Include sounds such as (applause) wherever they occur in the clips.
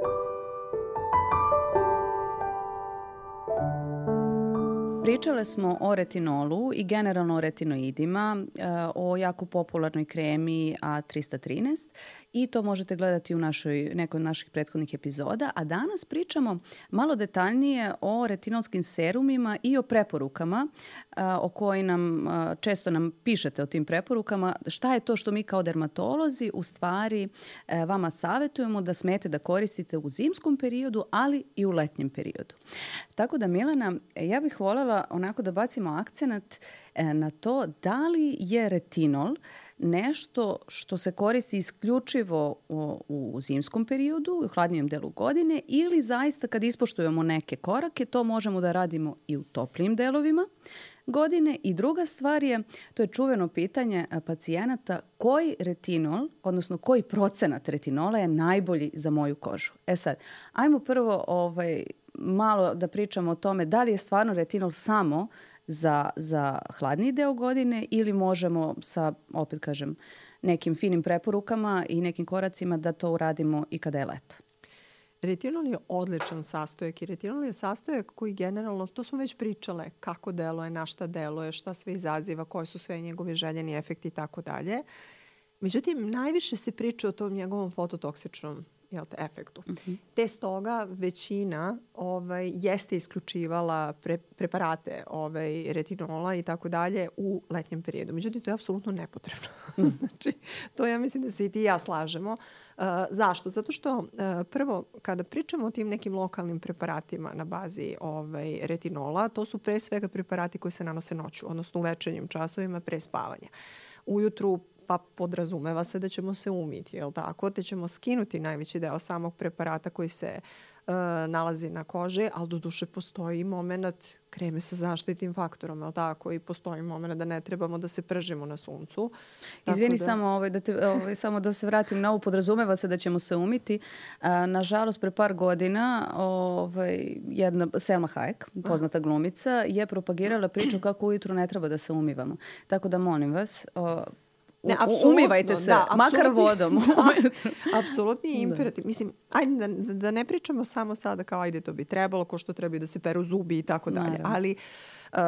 thank you. Pričale smo o retinolu i generalno o retinoidima, e, o jako popularnoj kremi A313 i to možete gledati u našoj, nekoj od naših prethodnih epizoda. A danas pričamo malo detaljnije o retinolskim serumima i o preporukama e, o koji nam, e, često nam pišete o tim preporukama. Šta je to što mi kao dermatolozi u stvari vama savetujemo da smete da koristite u zimskom periodu, ali i u letnjem periodu. Tako da Milena, ja bih voljela onako da bacimo akcenat e, na to da li je retinol nešto što se koristi isključivo u, zimskom periodu, u hladnijem delu godine ili zaista kad ispoštujemo neke korake, to možemo da radimo i u toplijim delovima godine. I druga stvar je, to je čuveno pitanje pacijenata, koji retinol, odnosno koji procenat retinola je najbolji za moju kožu. E sad, ajmo prvo ovaj, malo da pričamo o tome da li je stvarno retinol samo za, za hladni deo godine ili možemo sa, opet kažem, nekim finim preporukama i nekim koracima da to uradimo i kada je leto. Retinol je odličan sastojak i retinol je sastojak koji generalno, to smo već pričale, kako deluje, na šta deluje, šta sve izaziva, koje su sve njegove željeni efekti i tako dalje. Međutim, najviše se priča o tom njegovom fototoksičnom jel te, efektu. Mm -hmm. Te stoga većina ovaj, jeste isključivala pre, preparate ovaj, retinola i tako dalje u letnjem periodu. Međutim, to je apsolutno nepotrebno. Mm. (laughs) znači, to ja mislim da se i ti i ja slažemo. Uh, zašto? Zato što uh, prvo, kada pričamo o tim nekim lokalnim preparatima na bazi ovaj, retinola, to su pre svega preparati koji se nanose noću, odnosno u večernjim časovima pre spavanja ujutru pa podrazumeva se da ćemo se umiti, jel tako? Te ćemo skinuti najveći deo samog preparata koji se uh, nalazi na koži, ali do duše postoji moment kreme sa zaštitnim faktorom, jel tako? I postoji moment da ne trebamo da se pržimo na suncu. Izvini da... samo, ovaj, da te, ovaj, samo da se vratim na ovo, podrazumeva se da ćemo se umiti. Uh, nažalost, pre par godina ovaj, jedna Selma Hayek, poznata glumica, je propagirala priču kako ujutru ne treba da se umivamo. Tako da molim vas, uh, Ne, umivajte se, da, makar vodom. (laughs) da, apsolutni da. imperativ. Da. Mislim, ajde da, da ne pričamo samo sada kao ajde to bi trebalo, ko što trebaju da se peru zubi i tako dalje. Ali uh,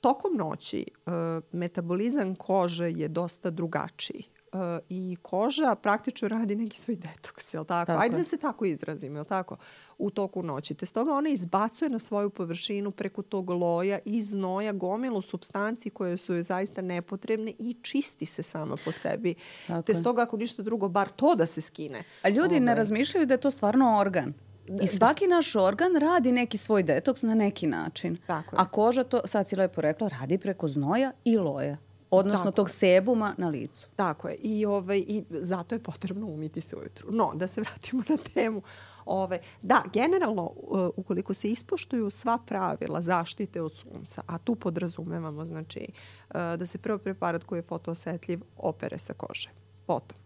tokom noći uh, metabolizam kože je dosta drugačiji. Uh, i koža praktično radi neki svoj detoks, je li tako? tako Ajde da se tako izrazim, je li tako? u toku noći. Te stoga ona izbacuje na svoju površinu preko tog loja i znoja gomilu substanci koje su joj zaista nepotrebne i čisti se sama po sebi. Tako Te stoga ako ništa drugo, bar to da se skine. A ljudi Ove. ne ovaj. razmišljaju da je to stvarno organ. I da. svaki naš organ radi neki svoj detoks na neki način. Tako je. A koža to, sad si lepo rekla, radi preko znoja i loja odnosno Tako tog sebuma na licu. Tako je. I, ovaj, I zato je potrebno umiti se ujutru. No, da se vratimo na temu. Ove, da, generalno, uh, ukoliko se ispoštuju sva pravila zaštite od sunca, a tu podrazumevamo, znači, uh, da se prvo preparat koji je fotoosetljiv opere sa kože. Potom,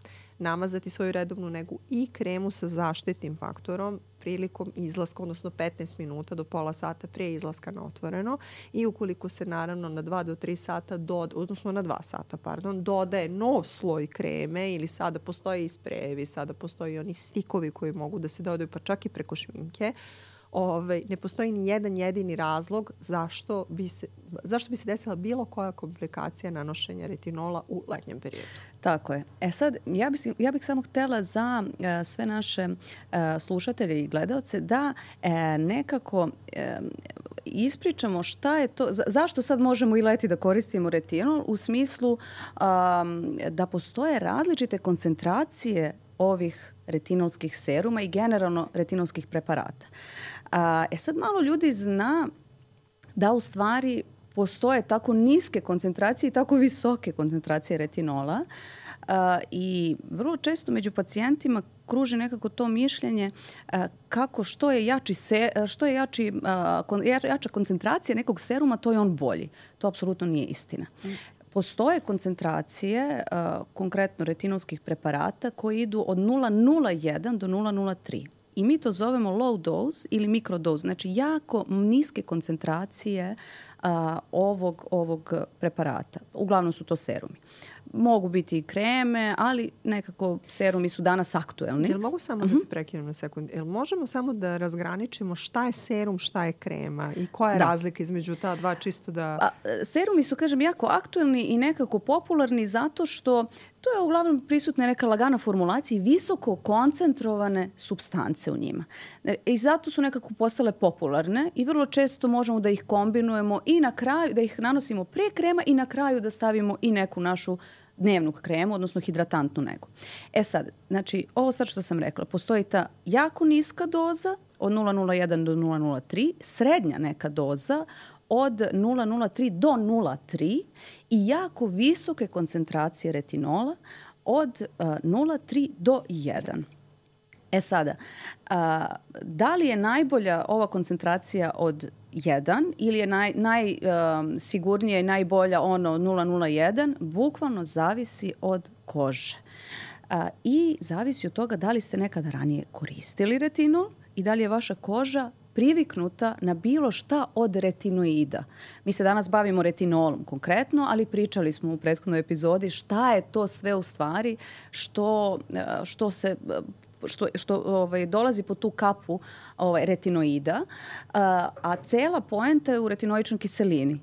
namazati svoju redovnu negu i kremu sa zaštitnim faktorom prilikom izlaska, odnosno 15 minuta do pola sata pre izlaska na otvoreno i ukoliko se naravno na 2 do 3 sata, dod, odnosno na 2 sata, pardon, dodaje nov sloj kreme ili sada postoje i sprejevi, sada postoji oni stikovi koji mogu da se dodaju pa čak i preko šminke, ovaj, ne postoji ni jedan jedini razlog zašto bi, se, zašto bi se desila bilo koja komplikacija nanošenja retinola u letnjem periodu. Tako je. E sad, ja bih, ja bih samo htela za uh, sve naše uh, slušatelje i gledalce da uh, nekako uh, ispričamo šta je to, za, zašto sad možemo i leti da koristimo retinol u smislu um, da postoje različite koncentracije ovih retinolskih seruma i generalno retinolskih preparata. A, e sad malo ljudi zna da u stvari postoje tako niske koncentracije i tako visoke koncentracije retinola a, i vrlo često među pacijentima kruži nekako to mišljenje a, kako što je jači se, što je jači, a, kon, jača koncentracija nekog seruma, to je on bolji. To apsolutno nije istina. Postoje koncentracije, uh, konkretno retinolskih preparata, koji idu od 0,01 do 0,03. I mi to zovemo low dose ili mikrodose, znači jako niske koncentracije a, ovog, ovog preparata. Uglavnom su to serumi. Mogu biti i kreme, ali nekako serumi su danas aktuelni. Jel mogu samo uh -huh. da te prekinem na sekund? Jel možemo samo da razgraničimo šta je serum, šta je krema i koja je da. razlika između ta dva čisto da... A, serumi su, kažem, jako aktuelni i nekako popularni zato što To je uglavnom prisutna neka lagana formulacija i visoko koncentrovane substance u njima. I zato su nekako postale popularne i vrlo često možemo da ih kombinujemo i na kraju, da ih nanosimo pre krema i na kraju da stavimo i neku našu dnevnu kremu, odnosno hidratantnu negu. E sad, znači, ovo sad što sam rekla, postoji ta jako niska doza od 0,01 do 0,03, srednja neka doza od 0,03 do 0,3 i jako visoke koncentracije retinola od uh, 0,3 do 1. E sada, a, da li je najbolja ova koncentracija od 1 ili je naj, najsigurnija um, i najbolja ono 001, bukvalno zavisi od kože. A, I zavisi od toga da li ste nekada ranije koristili retinol i da li je vaša koža priviknuta na bilo šta od retinoida. Mi se danas bavimo retinolom konkretno, ali pričali smo u prethodnoj epizodi šta je to sve u stvari što, što se što, što ovaj, dolazi po tu kapu ovaj, retinoida, a, a cela poenta je u retinoičnoj kiselini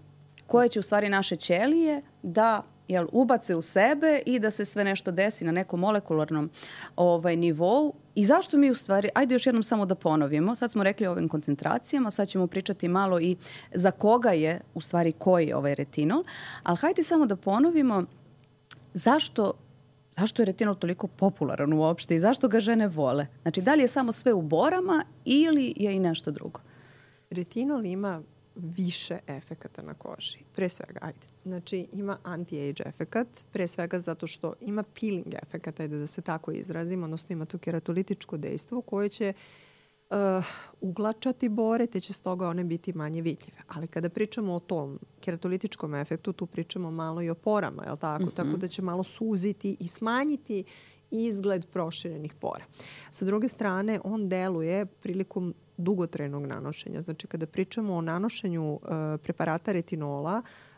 koja će u stvari naše ćelije da jel, ubace u sebe i da se sve nešto desi na nekom molekularnom ovaj, nivou. I zašto mi u stvari, ajde još jednom samo da ponovimo, sad smo rekli o ovim koncentracijama, sad ćemo pričati malo i za koga je u stvari koji je ovaj retinol, ali hajde samo da ponovimo zašto zašto je retinol toliko popularan uopšte i zašto ga žene vole? Znači, da li je samo sve u borama ili je i nešto drugo? Retinol ima više efekata na koži. Pre svega, ajde. Znači, ima anti-age efekat, pre svega zato što ima peeling efekat, ajde da se tako izrazim, odnosno ima tu keratolitičko dejstvo koje će uh, uglačati bore, te će stoga one biti manje vidljive. Ali kada pričamo o tom keratolitičkom efektu, tu pričamo malo i o porama, je li tako? Mm -hmm. Tako da će malo suziti i smanjiti izgled proširenih pora. Sa druge strane, on deluje prilikom dugotrenog nanošenja. Znači, kada pričamo o nanošenju uh, preparata retinola, uh,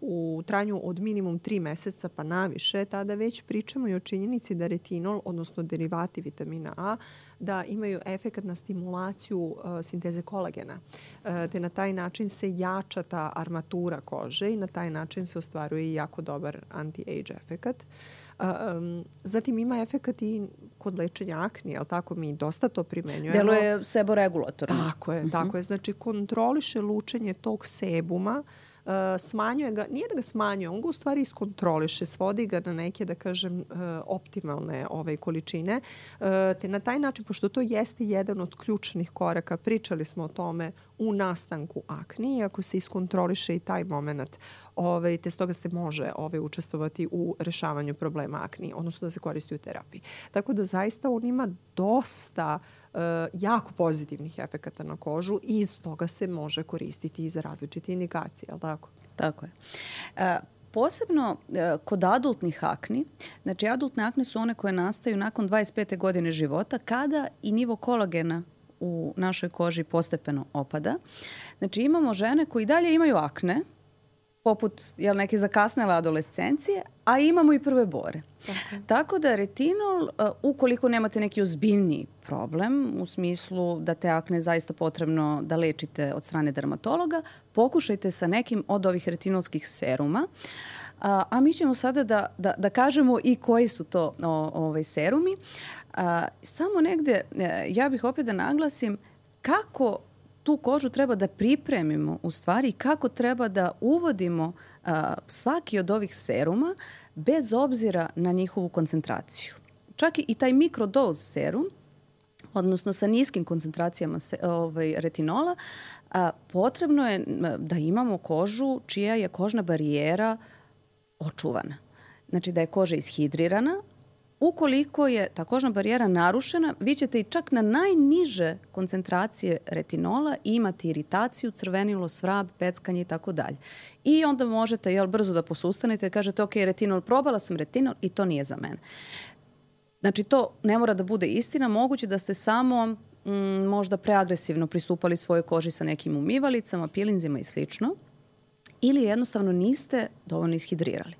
u trajanju od minimum 3 meseca pa naviše, tada već pričamo i o činjenici da retinol, odnosno derivati vitamina A, da imaju efekat na stimulaciju uh, sinteze kolagena. Uh, te na taj način se jača ta armatura kože i na taj način se ostvaruje jako dobar anti-age efekat. Um, zatim ima efekat i kod lečenja akni, ali tako mi dosta to primenjujemo. Deluje seboregulatorno. Tako je, tako je. Znači kontroliše lučenje tog sebuma uh, smanjuje ga, nije da ga smanjuje, on ga u stvari iskontroliše, svodi ga na neke, da kažem, uh, optimalne ove količine, uh, te na taj način, pošto to jeste jedan od ključnih koraka, pričali smo o tome u nastanku akni, ako se iskontroliše i taj moment, ovaj, te stoga se može ovaj, učestvovati u rešavanju problema akni, odnosno da se koristi u terapiji. Tako da zaista on ima dosta uh, jako pozitivnih efekata na kožu i iz toga se može koristiti i za različite indikacije, je li tako? Tako je. Uh, posebno e, kod adultnih akni, znači adultne akne su one koje nastaju nakon 25. godine života kada i nivo kolagena u našoj koži postepeno opada. Znači imamo žene koji dalje imaju akne, poput jel, neke zakasnele adolescencije, a imamo i prve bore. Tako, Tako da retinol, uh, ukoliko nemate neki ozbiljni problem, u smislu da te akne zaista potrebno da lečite od strane dermatologa, pokušajte sa nekim od ovih retinolskih seruma. A, a mi ćemo sada da, da, da kažemo i koji su to o, ovaj serumi. A, samo negde, e, ja bih opet da naglasim kako tu kožu treba da pripremimo u stvari kako treba da uvodimo a, svaki od ovih seruma bez obzira na njihovu koncentraciju. Čak i taj mikrodose serum, odnosno sa niskim koncentracijama se, ovaj, retinola, a, potrebno je da imamo kožu čija je kožna barijera očuvana. Znači da je koža ishidrirana, Ukoliko je ta kožna barijera narušena, vi ćete i čak na najniže koncentracije retinola imati iritaciju, crvenilo, svrab, peckanje i tako dalje. I onda možete jel, brzo da posustanete i kažete ok, retinol, probala sam retinol i to nije za mene. Znači to ne mora da bude istina, moguće da ste samo mm, možda preagresivno pristupali svojoj koži sa nekim umivalicama, pilinzima i slično, ili jednostavno niste dovoljno ishidrirali.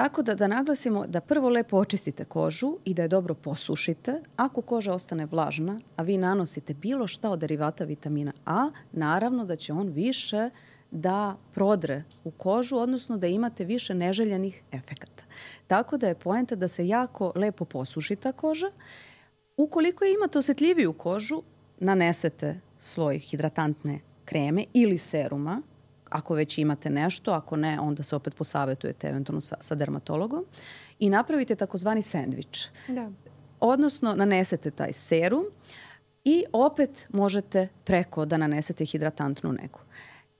Tako da da naglasimo da prvo lepo očistite kožu i da je dobro posušite. Ako koža ostane vlažna, a vi nanosite bilo šta od derivata vitamina A, naravno da će on više da prodre u kožu, odnosno da imate više neželjenih efekata. Tako da je poenta da se jako lepo posuši ta koža. Ukoliko imate osetljiviju kožu, nanesete sloj hidratantne kreme ili seruma, ako već imate nešto, ako ne, onda se opet posavetujete eventualno sa, sa dermatologom i napravite takozvani sendvič. Da. Odnosno, nanesete taj serum i opet možete preko da nanesete hidratantnu negu.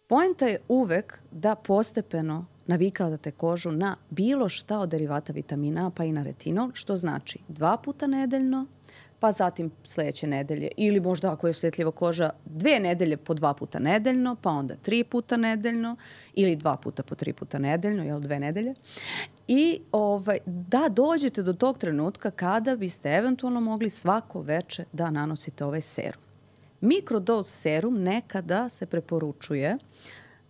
Poenta je uvek da postepeno navikavate kožu na bilo šta od derivata vitamina pa i na retinol, što znači dva puta nedeljno, pa zatim sledeće nedelje ili možda ako je osjetljiva koža dve nedelje po dva puta nedeljno, pa onda tri puta nedeljno ili dva puta po tri puta nedeljno, jel dve nedelje. I ovaj, da dođete do tog trenutka kada biste eventualno mogli svako veče da nanosite ovaj serum. Mikrodose serum nekada se preporučuje,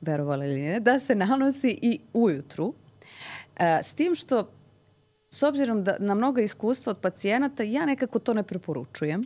verovali ili ne, da se nanosi i ujutru, e, s tim što s obzirom da na mnoga iskustva od pacijenata, ja nekako to ne preporučujem.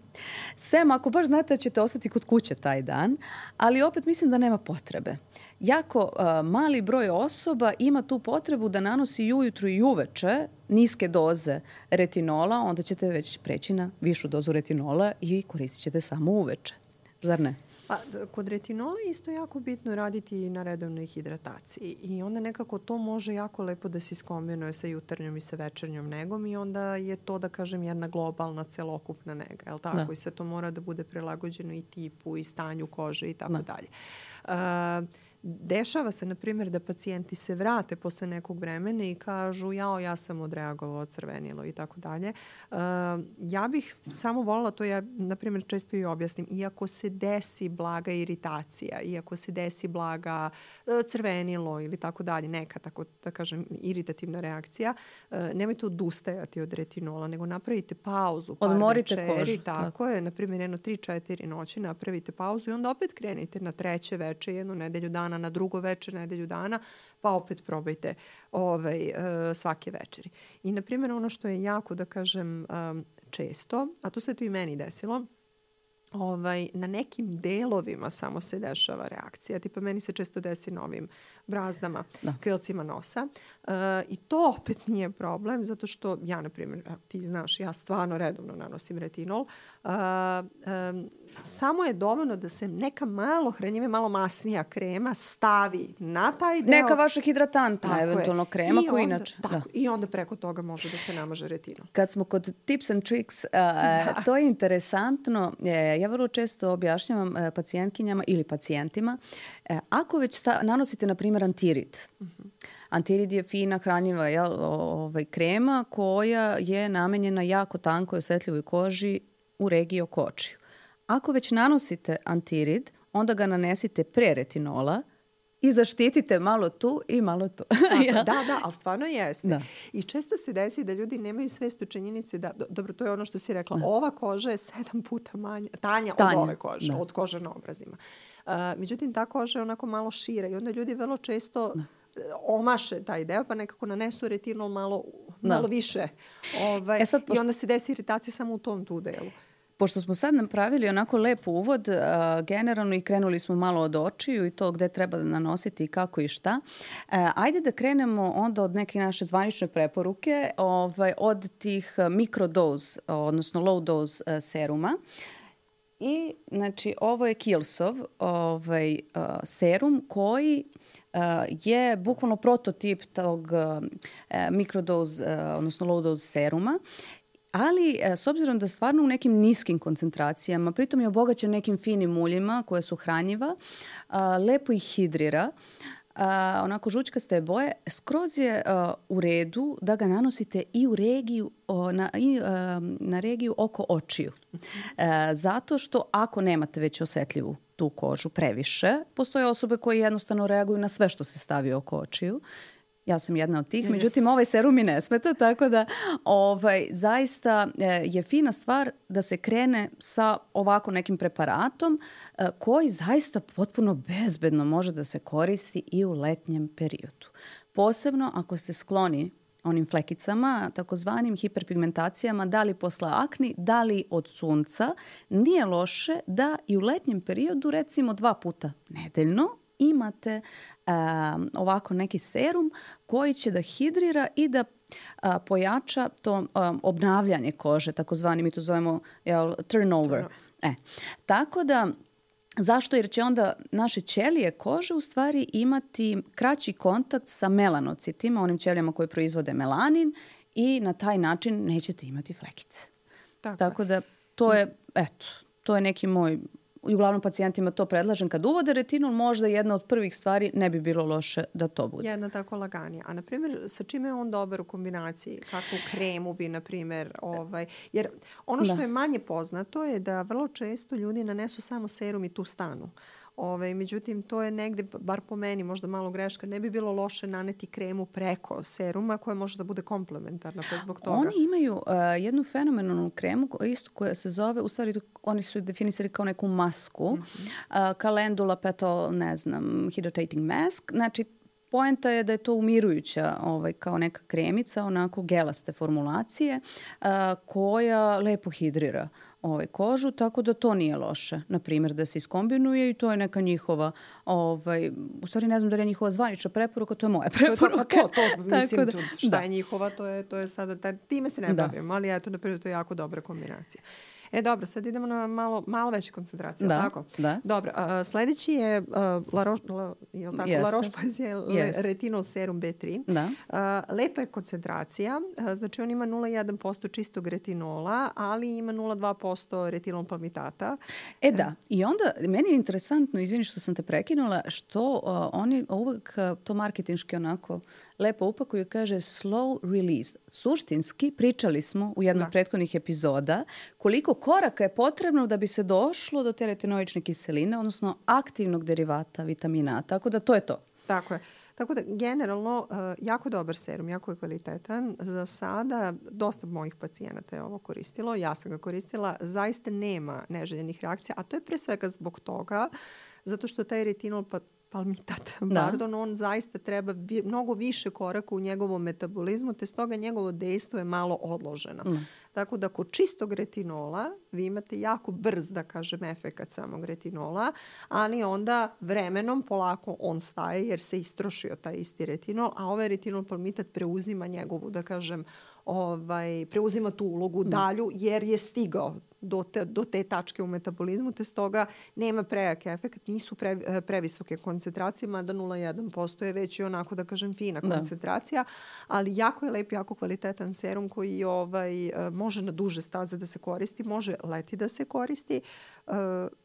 Sem ako baš znate da ćete ostati kod kuće taj dan, ali opet mislim da nema potrebe. Jako uh, mali broj osoba ima tu potrebu da nanosi i ujutru i uveče niske doze retinola, onda ćete već preći na višu dozu retinola i koristit ćete samo uveče. Zar ne? Pa, kod retinola je isto jako bitno raditi na redovnoj hidrataciji i onda nekako to može jako lepo da se iskombinuje sa jutarnjom i sa večernjom negom i onda je to, da kažem, jedna globalna celokupna nega, je li tako? Da. I sve to mora da bude prilagođeno i tipu i stanju kože i tako da. dalje. Uh, Dešava se, na primjer, da pacijenti se vrate posle nekog vremena i kažu jao, ja sam odreagovao crvenilo i tako dalje. Uh, ja bih samo volila, to ja, na primjer, često i objasnim, iako se desi blaga iritacija, iako se desi blaga uh, crvenilo ili tako dalje, neka, tako da kažem, iritativna reakcija, uh, nemojte odustajati od retinola, nego napravite pauzu, par Odmorite večeri, kožu. Tako, tako je, na primjer, jedno 3-4 noći napravite pauzu i onda opet krenite na treće veče, jednu nedelju dana dana na drugo večer, nedelju dana, pa opet probajte ovaj, uh, svake večeri. I, na primjer, ono što je jako, da kažem, um, često, a to se to i meni desilo, ovaj, na nekim delovima samo se dešava reakcija. Tipa meni se često desi na ovim brazdama, da. krilcima nosa. Uh, I to opet nije problem, zato što ja, na primjer, ti znaš, ja stvarno redovno nanosim retinol. Uh, um, samo je dovoljno da se neka malo hranjive, malo masnija krema stavi na taj deo. Neka vaša hidratanta, tako eventualno je. krema I koja onda, inače. Tako, da. I onda preko toga može da se namaže retinol. Kad smo kod tips and tricks, uh, da. to je interesantno. E, ja vrlo često objašnjavam uh, pacijentkinjama ili pacijentima, uh, ako već sta, nanosite, na primjer, antirid, uh -huh. Antirid je fina hranjiva jel, ovaj, krema koja je namenjena jako tankoj osetljivoj koži u regiji oko očiju. Ako već nanosite antirid, onda ga nanesite pre retinola i zaštitite malo tu i malo tu. (laughs) Tako, ja. Da, da, ali stvarno jeste. Da. I često se desi da ljudi nemaju svest u činjenici da, do, dobro, to je ono što si rekla, da. ova koža je sedam puta manja, tanja, tanja. od ove kože, da. od kože na obrazima. Uh, međutim, ta koža je onako malo šira i onda ljudi vrlo često da omaše taj deo, pa nekako nanesu retinol malo, da. malo više. Ovaj, e sad, pošto... I onda se desi iritacija samo u tom tu delu. Pošto smo sad napravili onako lep uvod, uh, generalno i krenuli smo malo od očiju i to gde treba da nanositi i kako i šta, uh, ajde da krenemo onda od neke naše zvanične preporuke, ovaj, od tih mikrodose, odnosno low dose uh, seruma. I, znači, ovo je Kilsov ovaj, uh, serum koji uh, je bukvalno prototip tog uh, mikrodose, uh, odnosno low dose seruma. Ali e, s obzirom da stvarno u nekim niskim koncentracijama, pritom je obogaćen nekim finim uljima koje su hranjiva, lepo ih hidrira, a, onako žučkaste boje, skroz je a, u redu da ga nanosite i u regiju, o, na, i, a, na regiju oko očiju. E, zato što ako nemate već osetljivu tu kožu previše, postoje osobe koje jednostavno reaguju na sve što se stavi oko očiju Ja sam jedna od tih, međutim ovaj serum mi ne smeta, tako da ovaj, zaista e, je fina stvar da se krene sa ovako nekim preparatom e, koji zaista potpuno bezbedno može da se koristi i u letnjem periodu. Posebno ako ste skloni onim flekicama, takozvanim hiperpigmentacijama, da li posle akni, da li od sunca, nije loše da i u letnjem periodu, recimo dva puta nedeljno, imate um, ovako neki serum koji će da hidrira i da a, pojača to um, obnavljanje kože, takozvani mi to zovemo jel, turnover. E, tako da Zašto? Jer će onda naše ćelije kože u stvari imati kraći kontakt sa melanocitima, onim ćelijama koje proizvode melanin i na taj način nećete imati flekice. Tako, Tako da to je, eto, to je neki moj i uglavnom pacijentima to predlažem kad uvode retinol, možda jedna od prvih stvari ne bi bilo loše da to bude. Jedna tako laganija. A na primjer, sa čime je on dobar u kombinaciji? Kakvu kremu bi, na primjer, ovaj, jer ono što da. je manje poznato je da vrlo često ljudi nanesu samo serum i tu stanu. Ove, međutim, to je negde, bar po meni, možda malo greška, ne bi bilo loše naneti kremu preko seruma koja može da bude komplementarna, pa zbog toga. Oni imaju uh, jednu fenomenalnu kremu, isto koja se zove, u stvari oni su definisali kao neku masku, mm -hmm. uh, kalendula petal, ne znam, hydrating mask, znači poenta je da je to umirujuća ovaj, kao neka kremica, onako gelaste formulacije uh, koja lepo hidrira ovaj, kožu, tako da to nije loše, na primjer, da se iskombinuje i to je neka njihova, ovaj, u stvari ne znam da li je njihova zvanična preporuka, to je moja preporuka. To, to, (laughs) to, to mislim, da, šta da. je njihova, to je, to je sada, taj, time se ne da. bavim, ali eto, na primjer, to je jako dobra kombinacija. E dobro, sad idemo na malo, malo veće koncentracije. Da, tako? da. Dobro, a, sledeći je a, La Roche, la, je tako? La Roche Posay retinol serum B3. Da. A, lepa je koncentracija, a, znači on ima 0,1% čistog retinola, ali ima 0,2% retinol palmitata. E da, i onda meni je interesantno, izvini što sam te prekinula, što uh, oni uvek uh, to marketinški onako lepo upakuju kaže slow release. Suštinski, pričali smo u jednom da. prethodnih epizoda koliko koraka je potrebno da bi se došlo do te retinoične kiseline, odnosno aktivnog derivata vitamina A. Tako da to je to. Tako je. Tako da, generalno, uh, jako dobar serum, jako je kvalitetan. Za sada, dosta mojih pacijenata je ovo koristilo, ja sam ga koristila, zaista nema neželjenih reakcija, a to je pre svega zbog toga, zato što taj retinol pa palmitat, da. pardon, on zaista treba vi, mnogo više koraka u njegovom metabolizmu, te stoga njegovo dejstvo je malo odloženo. Mm. Tako da kod čistog retinola vi imate jako brz, da kažem, efekat samog retinola, ali onda vremenom polako on staje jer se istrošio taj isti retinol, a ovaj retinol palmitat preuzima njegovu, da kažem, ovaj, preuzima tu ulogu mm. dalju jer je stigao do te, do te tačke u metabolizmu, te stoga nema prejak efekt, nisu pre, eh, previsoke koncentracije, mada 0,1% je već i onako da kažem fina da. koncentracija, ali jako je lep, jako kvalitetan serum koji ovaj, eh, može na duže staze da se koristi, može leti da se koristi. Uh,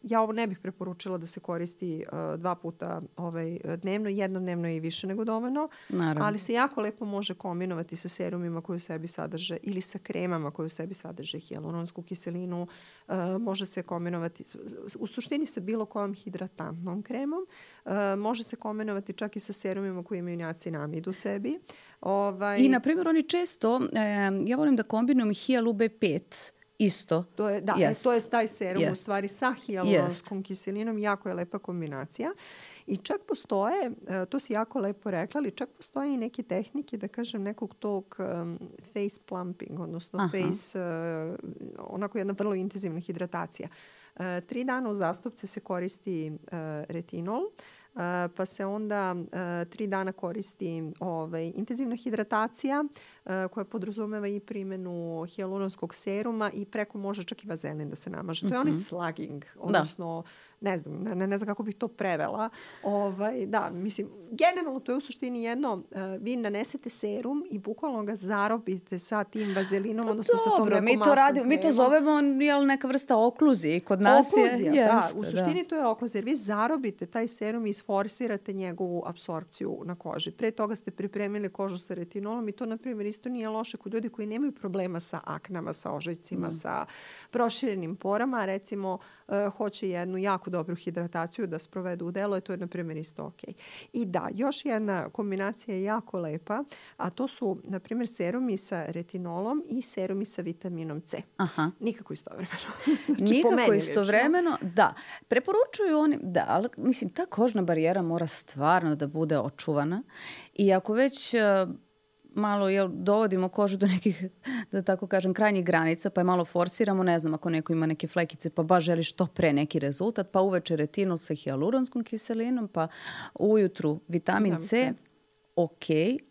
ja ovo ne bih preporučila da se koristi dva puta ovaj, dnevno, jednodnevno je i više nego dovoljno, Naravno. ali se jako lepo može kombinovati sa serumima koji u sebi sadrže ili sa kremama koji u sebi sadrže hijaluronsku kiselinu, uh, može se kombinovati u suštini sa bilo kojom hidratantnom kremom, uh, može se kombinovati čak i sa serumima koji imaju niacinamid u sebi. Ovaj... I, na primjer, oni često, e, ja volim da kombinujem Hialu B5 isto. To je, da, yes. to je taj serum yes. u stvari sa hijaluronskom yes. kiselinom, jako je lepa kombinacija. I čak postoje, e, to si jako lepo rekla, ali čak postoje i neke tehnike, da kažem, nekog tog um, face plumping, odnosno Aha. face, uh, onako jedna vrlo intenzivna hidratacija. Uh, tri dana uzastopce se koristi uh, retinol, uh, pa se onda tri dana koristi ovaj, intenzivna hidratacija koja podrazumeva i primenu hijaluronskog seruma i preko može čak i vazelin da se namaže. To je onaj mhm. slugging, da. odnosno da ne znam, ne, ne znam kako bih to prevela. Ovaj, da, mislim, generalno to je u suštini jedno, uh, vi nanesete serum i bukvalno ga zarobite sa tim vazelinom, pa odnosno dobro, sa tom nekom mi to radimo, mi to zovemo jel, neka vrsta okluzije kod nas Okluzija, je. da, u da. suštini da. to je okluzija, jer vi zarobite taj serum i isforsirate njegovu apsorpciju na koži. Pre toga ste pripremili kožu sa retinolom i to, na primjer, isto nije loše kod ljudi koji nemaju problema sa aknama, sa ožajcima, mm. sa proširenim porama, recimo uh, hoće jednu jako dobru hidrataciju da sprovedu u delo i to je na primjer isto ok. I da, još jedna kombinacija je jako lepa, a to su na primjer serumi sa retinolom i serumi sa vitaminom C. Aha. Nikako istovremeno. (laughs) znači, Nikako istovremeno, da. Preporučuju oni, da, ali mislim ta kožna barijera mora stvarno da bude očuvana i ako već malo jel, dovodimo kožu do nekih, da tako kažem, krajnjih granica, pa je malo forsiramo, ne znam, ako neko ima neke flekice, pa baš želi što pre neki rezultat, pa uveče retinol sa hialuronskom kiselinom, pa ujutru vitamin C, ok,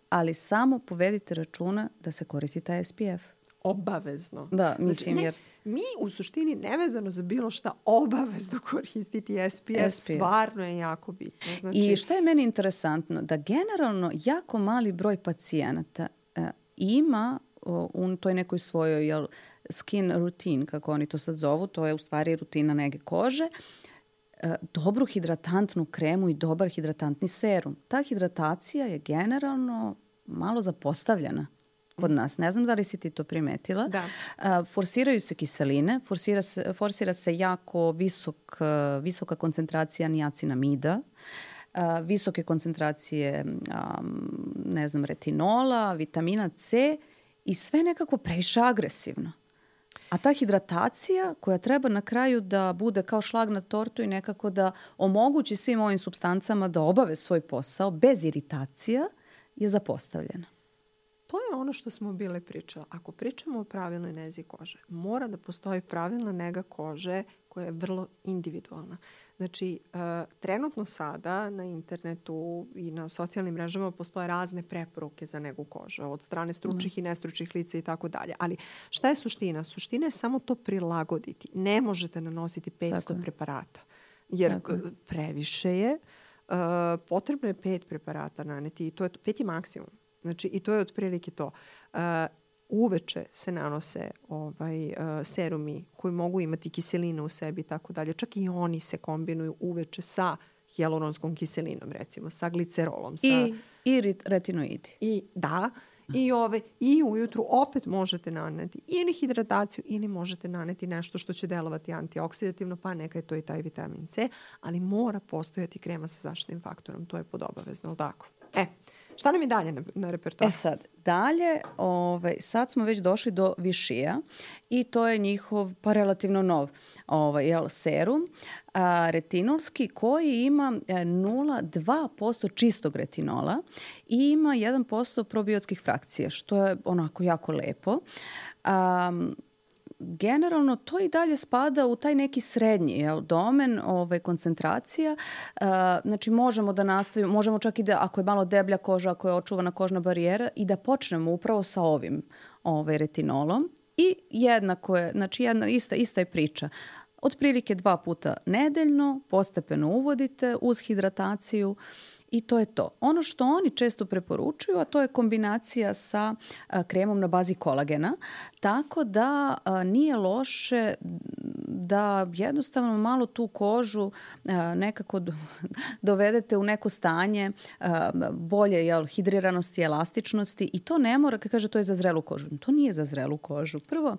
ali samo povedite računa da se koristi taj SPF obavezno. Da, znači, mislim znači, ne, jer... Mi u suštini nevezano za bilo šta obavezno (laughs) koristiti SPF, SPF. stvarno je jako bitno. Znači... I šta je meni interesantno, da generalno jako mali broj pacijenata e, ima u toj nekoj svojoj jel, skin routine, kako oni to sad zovu, to je u stvari rutina nege kože, e, dobru hidratantnu kremu i dobar hidratantni serum. Ta hidratacija je generalno malo zapostavljena kod nas. Ne znam da li si ti to primetila. Da. Forsiraju se kiseline, forsira se, forsira se jako visok, visoka koncentracija niacinamida, visoke koncentracije ne znam, retinola, vitamina C i sve nekako previše agresivno. A ta hidratacija koja treba na kraju da bude kao šlag na tortu i nekako da omogući svim ovim substancama da obave svoj posao bez iritacija je zapostavljena. To je ono što smo bile pričali. Ako pričamo o pravilnoj nezi kože, mora da postoji pravilna nega kože koja je vrlo individualna. Znači, uh, trenutno sada na internetu i na socijalnim mrežama postoje razne preporuke za negu kože od strane stručnih mm. i nestručnih lica i tako dalje. Ali šta je suština? Suština je samo to prilagoditi. Ne možete nanositi 500 tako preparata jer tako previše je. Uh, potrebno je pet preparata naneti i to je, pet je maksimum. Znači, i to je otprilike to. Uh, uveče se nanose ovaj, uh, serumi koji mogu imati kiselinu u sebi i tako dalje. Čak i oni se kombinuju uveče sa hialuronskom kiselinom, recimo, sa glicerolom. Sa... I, i retinoidi. I, da, i, ove, i ujutru opet možete naneti ili hidrataciju ili možete naneti nešto što će delovati antioksidativno, pa neka je to i taj vitamin C, ali mora postojati krema sa zaštitnim faktorom, to je podobavezno, ali tako? Šta nam je dalje na, na repertoaru? E sad, dalje, ovaj, sad smo već došli do Višija i to je njihov pa relativno nov ovaj, jel, serum a, retinolski koji ima 0,2% e, čistog retinola i ima 1% probiotskih frakcija, što je onako jako lepo. Um, generalno to i dalje spada u taj neki srednji jel, domen ovaj, koncentracija. Uh, znači možemo da nastavimo, možemo čak i da ako je malo deblja koža, ako je očuvana kožna barijera i da počnemo upravo sa ovim ovaj, retinolom. I jednako je, znači jedna, ista, ista je priča. Otprilike dva puta nedeljno, postepeno uvodite uz hidrataciju. Uh, i to je to. Ono što oni često preporučuju, a to je kombinacija sa kremom na bazi kolagena, tako da nije loše da jednostavno malo tu kožu nekako do, dovedete u neko stanje bolje jel, hidriranosti, elastičnosti i to ne mora, kada kaže to je za zrelu kožu. To nije za zrelu kožu. Prvo,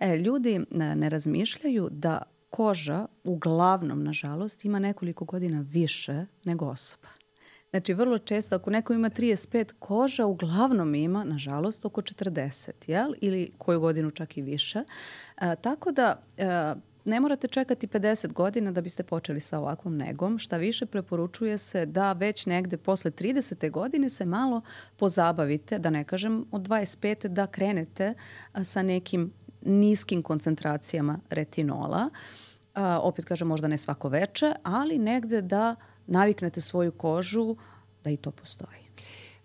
e, ljudi ne razmišljaju da koža uglavnom, nažalost, ima nekoliko godina više nego osoba. Znači, vrlo često, ako neko ima 35, koža uglavnom ima, nažalost, oko 40, jel? Ili koju godinu čak i više. E, tako da, e, ne morate čekati 50 godina da biste počeli sa ovakvom negom. Šta više, preporučuje se da već negde posle 30. godine se malo pozabavite, da ne kažem od 25. da krenete sa nekim niskim koncentracijama retinola. A, opet kažem, možda ne svako veče, ali negde da naviknete svoju kožu da i to postoji.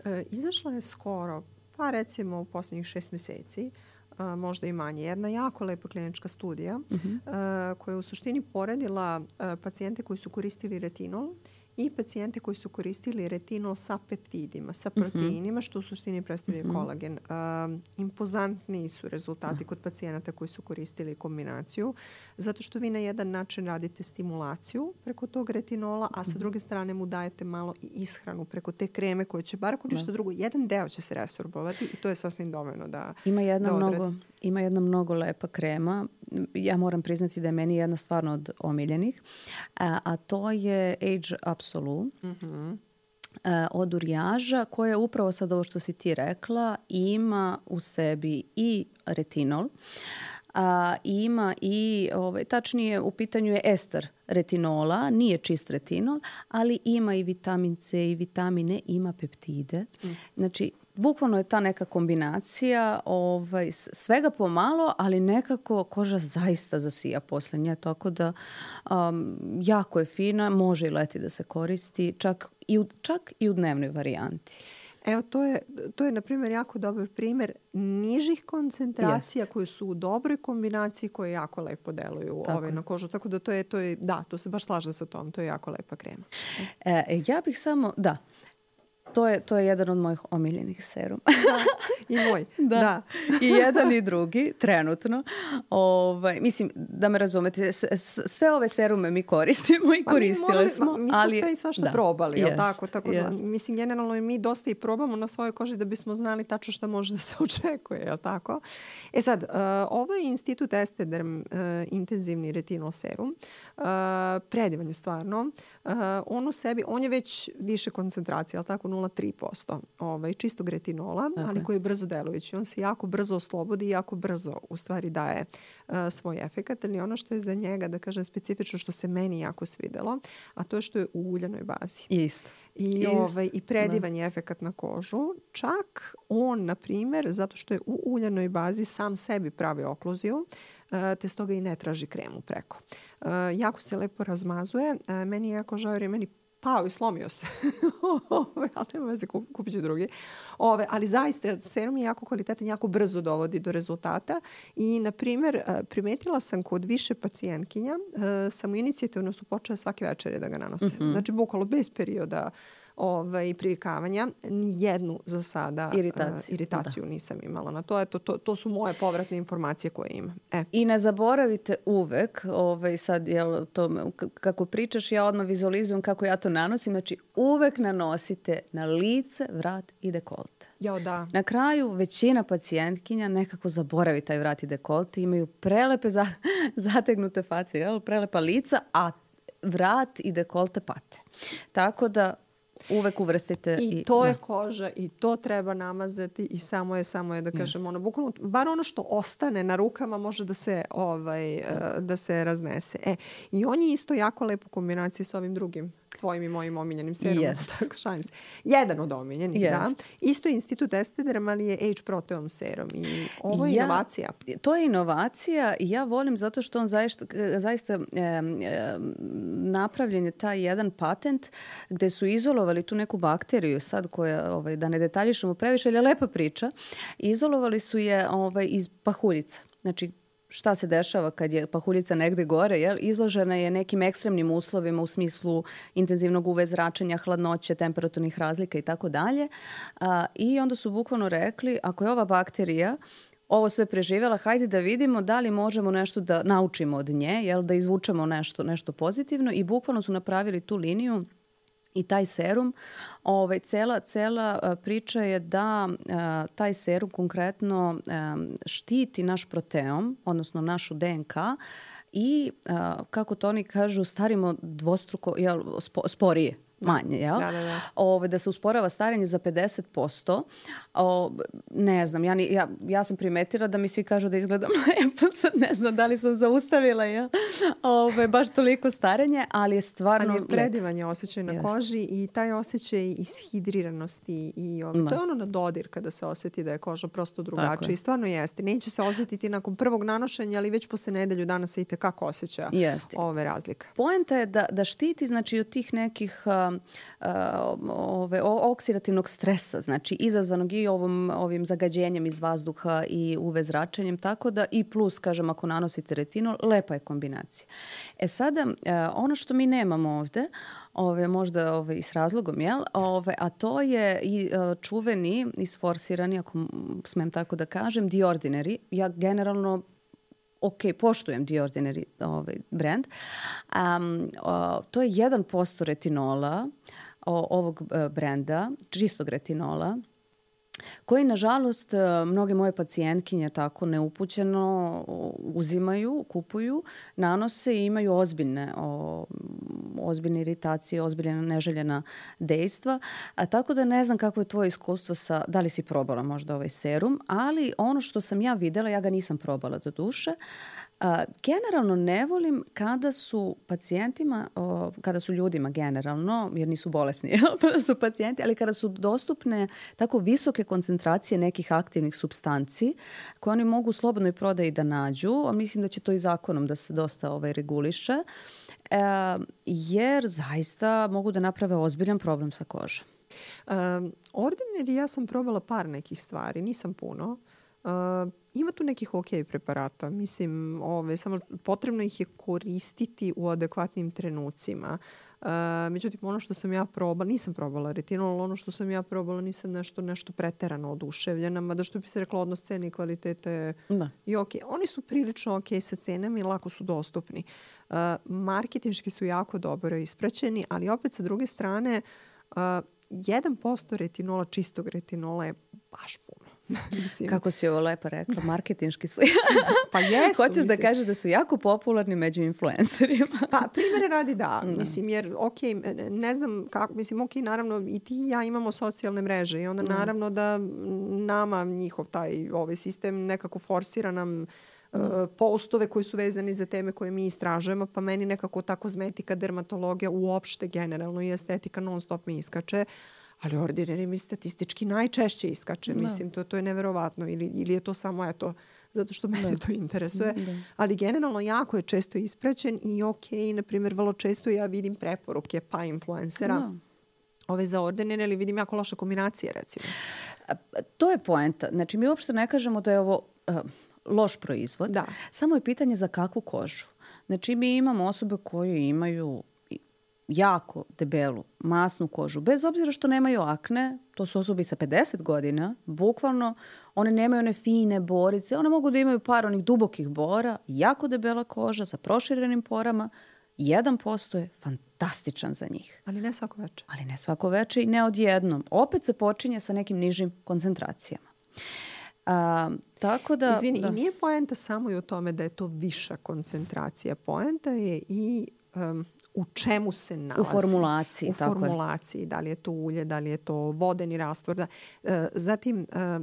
E, izašla je skoro, pa recimo u poslednjih šest meseci, a, možda i manje. Jedna jako lepa klinička studija uh -huh. a, koja je u suštini poredila a, pacijente koji su koristili retinol i pacijente koji su koristili retinol sa peptidima, sa mhm. proteinima, što u suštini predstavlja mm -hmm. kolagen. Uh, impozantniji su rezultati mm. kod pacijenata koji su koristili kombinaciju, zato što vi na jedan način radite stimulaciju preko tog retinola, a sa -hmm. druge strane mu dajete malo i ishranu preko te kreme koje će, bar ako ništa da. drugo, jedan deo će se resorbovati i to je sasvim dovoljno da Ima jedna, da mnogo, ima jedna mnogo lepa krema. Ja moram priznati da je meni jedna stvarno od omiljenih, a, a to je Age Up kapsulu mm -hmm. od urijaža koja upravo sad ovo što si ti rekla ima u sebi i retinol, a, ima i, ovaj, tačnije u pitanju je ester retinola, nije čist retinol, ali ima i vitamin C i vitamine, ima peptide. Mm. Znači, bukvalno je ta neka kombinacija ovaj, svega pomalo, ali nekako koža zaista zasija posle nje, tako da um, jako je fina, može i leti da se koristi, čak i u, čak i u dnevnoj varijanti. Evo, to je, to je na primjer, jako dobar primjer nižih koncentracija Jest. koje su u dobroj kombinaciji koje jako lepo deluju ove na kožu. Tako da to je, to je, da, to se baš slaže sa tom. To je jako lepa krema. E, ja bih samo, da, To je, to je jedan od mojih omiljenih seruma. da, I moj. (laughs) Da. da. I jedan i drugi, trenutno. Ovaj, mislim, da me razumete, sve ove serume mi koristimo i pa koristile morali, smo. Mi smo ali, sve i svašta da. probali, jest, tako? Tako da, mislim, generalno i mi dosta i probamo na svojoj koži da bismo znali tačno šta može da se (laughs) očekuje, je tako? E sad, uh, ovo je Institut Estederm uh, intenzivni retinol serum. Uh, predivan je stvarno. Uh, on u sebi, on je već više koncentracija, je tako? 0,3% ovaj, čistog retinola, okay. ali koji je brzo delujući. On se jako brzo oslobodi i jako brzo u stvari daje uh, svoj efekat. Ali ono što je za njega, da kažem specifično, što se meni jako svidelo, a to je što je u uljanoj bazi. Isto. I, Isto. ovaj, i predivan da. je efekat na kožu. Čak on, na primer, zato što je u uljanoj bazi sam sebi pravi okluziju, te stoga i ne traži kremu preko. Jako se lepo razmazuje. Meni je jako žao jer je meni pao i slomio se. (laughs) Ove, ali nema veze, kupit ću drugi. Ove, ali zaista, serum je jako kvalitetan, jako brzo dovodi do rezultata i, na primjer, e, primetila sam kod više pacijentkinja, e, samo inicijativno su počele svake večere da ga nanose. Mm -hmm. Znači, bukvalo bez perioda ovaj, privikavanja, ni jednu za sada iritaciju, uh, iritaciju da. nisam imala na to. Eto, to. To su moje povratne informacije koje imam. E. I ne zaboravite uvek, ovaj, sad, jel, to, kako pričaš, ja odmah vizualizujem kako ja to nanosim, znači uvek nanosite na lice, vrat i dekolte. Jo, da. Na kraju većina pacijentkinja nekako zaboravi taj vrat i dekolte, imaju prelepe za, (laughs) zategnute face, jel, prelepa lica, a vrat i dekolte pate. Tako da uvek uvrstite. I, i to da. je koža i to treba namazati i samo je, samo je da kažem, ono, bukvalno, bar ono što ostane na rukama može da se, ovaj, da, da se raznese. E, I on je isto jako lep u kombinaciji sa ovim drugim tvojim i mojim omiljenim serumom. Yes. (laughs) Tako šalim se. Jedan od omiljenih, yes. da. Isto je Institut Estederem, ali je Age Proteom serum. I ovo je ja, inovacija. To je inovacija i ja volim zato što on zaista, zaista e, e, napravljen je taj jedan patent gde su izolovali tu neku bakteriju sad koja, ovaj, da ne detaljišemo previše, ali je lepa priča. Izolovali su je ovaj, iz pahuljica. Znači, šta se dešava kad je pahuljica negde gore, jel? izložena je nekim ekstremnim uslovima u smislu intenzivnog UV zračenja, hladnoće, temperaturnih razlika i tako dalje. I onda su bukvalno rekli, ako je ova bakterija ovo sve preživjela, hajde da vidimo da li možemo nešto da naučimo od nje, jel, da izvučemo nešto, nešto pozitivno i bukvalno su napravili tu liniju i taj serum, ovaj, cela, cela priča je da a, taj serum konkretno a, štiti naš proteom, odnosno našu DNK i, a, kako to oni kažu, starimo dvostruko, jel, spo, sporije manje, jel? Da, da, da. Ove, da se usporava starenje za 50%. O, ne znam, ja, ni, ja, ja sam primetila da mi svi kažu da izgledam (laughs) lepo, sad ne znam da li sam zaustavila, jel? Ove, baš toliko starenje, ali je stvarno... Ali je predivan je osjećaj na Jest. koži i taj osjećaj ishidriranosti i ove, da. to je ono na dodir kada se osjeti da je koža prosto drugačija i stvarno jeste. Neće se osjetiti nakon prvog nanošenja, ali već posle nedelju dana se i tekako osjeća jeste. ove razlike. Poenta je da, da štiti znači od tih nekih ove, oksidativnog stresa, znači izazvanog i ovom, ovim zagađenjem iz vazduha i UV zračenjem, tako da i plus, kažem, ako nanosite retinol, lepa je kombinacija. E sada, ono što mi nemamo ovde, ove, možda ove, i s razlogom, jel? Ove, a to je i čuveni, isforsirani, ako smem tako da kažem, The Ordinary. Ja generalno ok, poštujem The Ordinary ovaj, brand. Um, o, to je 1% retinola o, ovog uh, brenda, čistog retinola, koji nažalost e, mnoge moje pacijentkinje tako neupućeno uzimaju, kupuju, nanose i imaju ozbiljne, o, ozbiljne iritacije, ozbiljna neželjena dejstva. A, tako da ne znam kako je tvoje iskustvo sa, da li si probala možda ovaj serum, ali ono što sam ja videla, ja ga nisam probala do duše, A, generalno ne volim kada su pacijentima, o, kada su ljudima generalno, jer nisu bolesni, (laughs) kada su pacijenti, ali kada su dostupne tako visoke koncentracije nekih aktivnih substanci koje oni mogu u slobodnoj prodaji da nađu, a mislim da će to i zakonom da se dosta ovaj, reguliše, e, jer zaista mogu da naprave ozbiljan problem sa kožom. Um, ordinary ja sam probala par nekih stvari, nisam puno. Uh, ima tu nekih ok preparata, mislim, ove, samo potrebno ih je koristiti u adekvatnim trenucima. Uh, međutim, ono što sam ja probala, nisam probala retinol, ono što sam ja probala nisam nešto, nešto preterano oduševljena, mada što bi se rekla odnos cene i kvalitete da. i ok. Oni su prilično ok sa cenama i lako su dostupni. Uh, marketinški su jako dobro ispraćeni, ali opet sa druge strane uh, 1% retinola, čistog retinola je baš puno. Mislim. Kako si ovo lepo rekla, marketinški su. (laughs) pa jesu. Hoćeš da mislim. da kažeš da su jako popularni među influencerima. pa primere radi da. da. Mislim, jer ok, ne znam kako, mislim, ok, naravno i ti i ja imamo socijalne mreže i onda da. naravno da nama njihov taj ovaj sistem nekako forsira nam Uh, postove koji su vezani za teme koje mi istražujemo, pa meni nekako ta kozmetika, dermatologija, uopšte generalno i estetika non stop mi iskače. Ali ordinary mi statistički najčešće iskače. Da. Mislim, to, to je neverovatno. Ili, ili je to samo, eto, zato što mene da. to interesuje. Da. Ali generalno jako je često ispraćen i ok, na primjer, vrlo često ja vidim preporuke pa influencera. Da ove za ordinary, ali vidim jako loše kombinacije, recimo. To je poenta. Znači, mi uopšte ne kažemo da je ovo... Uh, loš proizvod. Da. Samo je pitanje za kakvu kožu. Znači mi imamo osobe koje imaju jako debelu, masnu kožu, bez obzira što nemaju akne, to su osobe sa 50 godina, bukvalno one nemaju one fine borice, one mogu da imaju par onih dubokih bora, jako debela koža sa proširenim porama, 1% je fantastičan za njih. Ali ne svako veče. Ali ne svako veče i ne odjednom. Opet se počinje sa nekim nižim koncentracijama. A, tako da... Izvini, da. i nije poenta samo i u tome da je to viša koncentracija. Poenta je i um, u čemu se nalazi. U formulaciji. U tako formulaciji, je. da li je to ulje, da li je to vodeni rastvor. Da. E, zatim, e,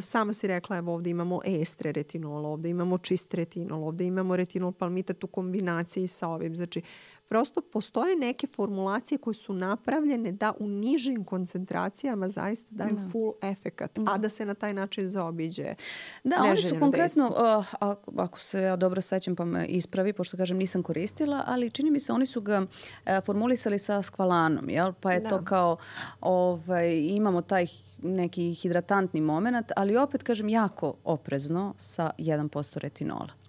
sama si rekla, evo ovde imamo estre retinol, ovde imamo čist retinol, ovde imamo retinol palmitat u kombinaciji sa ovim. Znači, prosto postoje neke formulacije koje su napravljene da u nižim koncentracijama zaista daju da. full efekat, da. a da se na taj način zaobiđe Da, oni su konkretno, uh, ako se ja dobro sećam pa me ispravi, pošto kažem nisam koristila, ali čini mi se oni su ga uh, formulisali sa skvalanom, jel? pa je da. to kao ovaj, imamo taj neki hidratantni moment, ali opet kažem jako oprezno sa 1% retinola.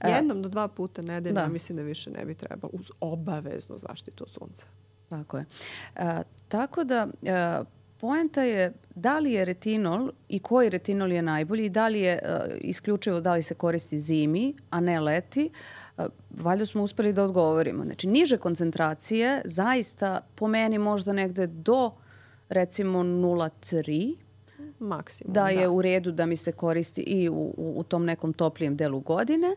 E, Jednom do dva puta nedeljno, da. mislim da više ne bi trebalo, uz obaveznu zaštitu od sunca. Tako je. E, tako da, e, poenta je da li je retinol i koji retinol je najbolji i da li je e, isključivo da li se koristi zimi, a ne leti, e, valjda smo uspeli da odgovorimo. Znači, niže koncentracije zaista po meni možda negde do recimo 0,3 maksimum. Da je da. u redu da mi se koristi i u, u, u tom nekom toplijem delu godine,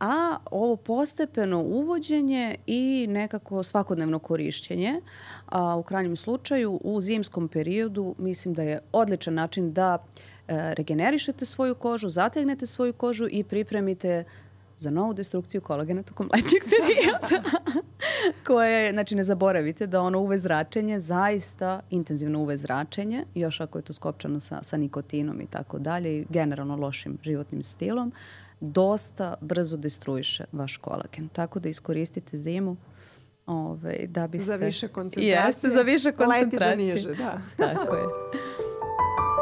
a ovo postepeno uvođenje i nekako svakodnevno korišćenje, a u krajnjem slučaju u zimskom periodu mislim da je odličan način da e, regenerišete svoju kožu, zategnete svoju kožu i pripremite za novu destrukciju kolagena tokom letnjeg perioda. (laughs) koje, znači ne zaboravite da ono uve zračenje, zaista intenzivno uve zračenje, još ako je to skopčano sa, sa nikotinom i tako dalje i generalno lošim životnim stilom, dosta brzo destruiše vaš kolagen. Tako da iskoristite zimu ove, da biste... Za više koncentracije. Jeste, za više koncentracije. Leti za niže, da. (laughs) Tako je. (laughs)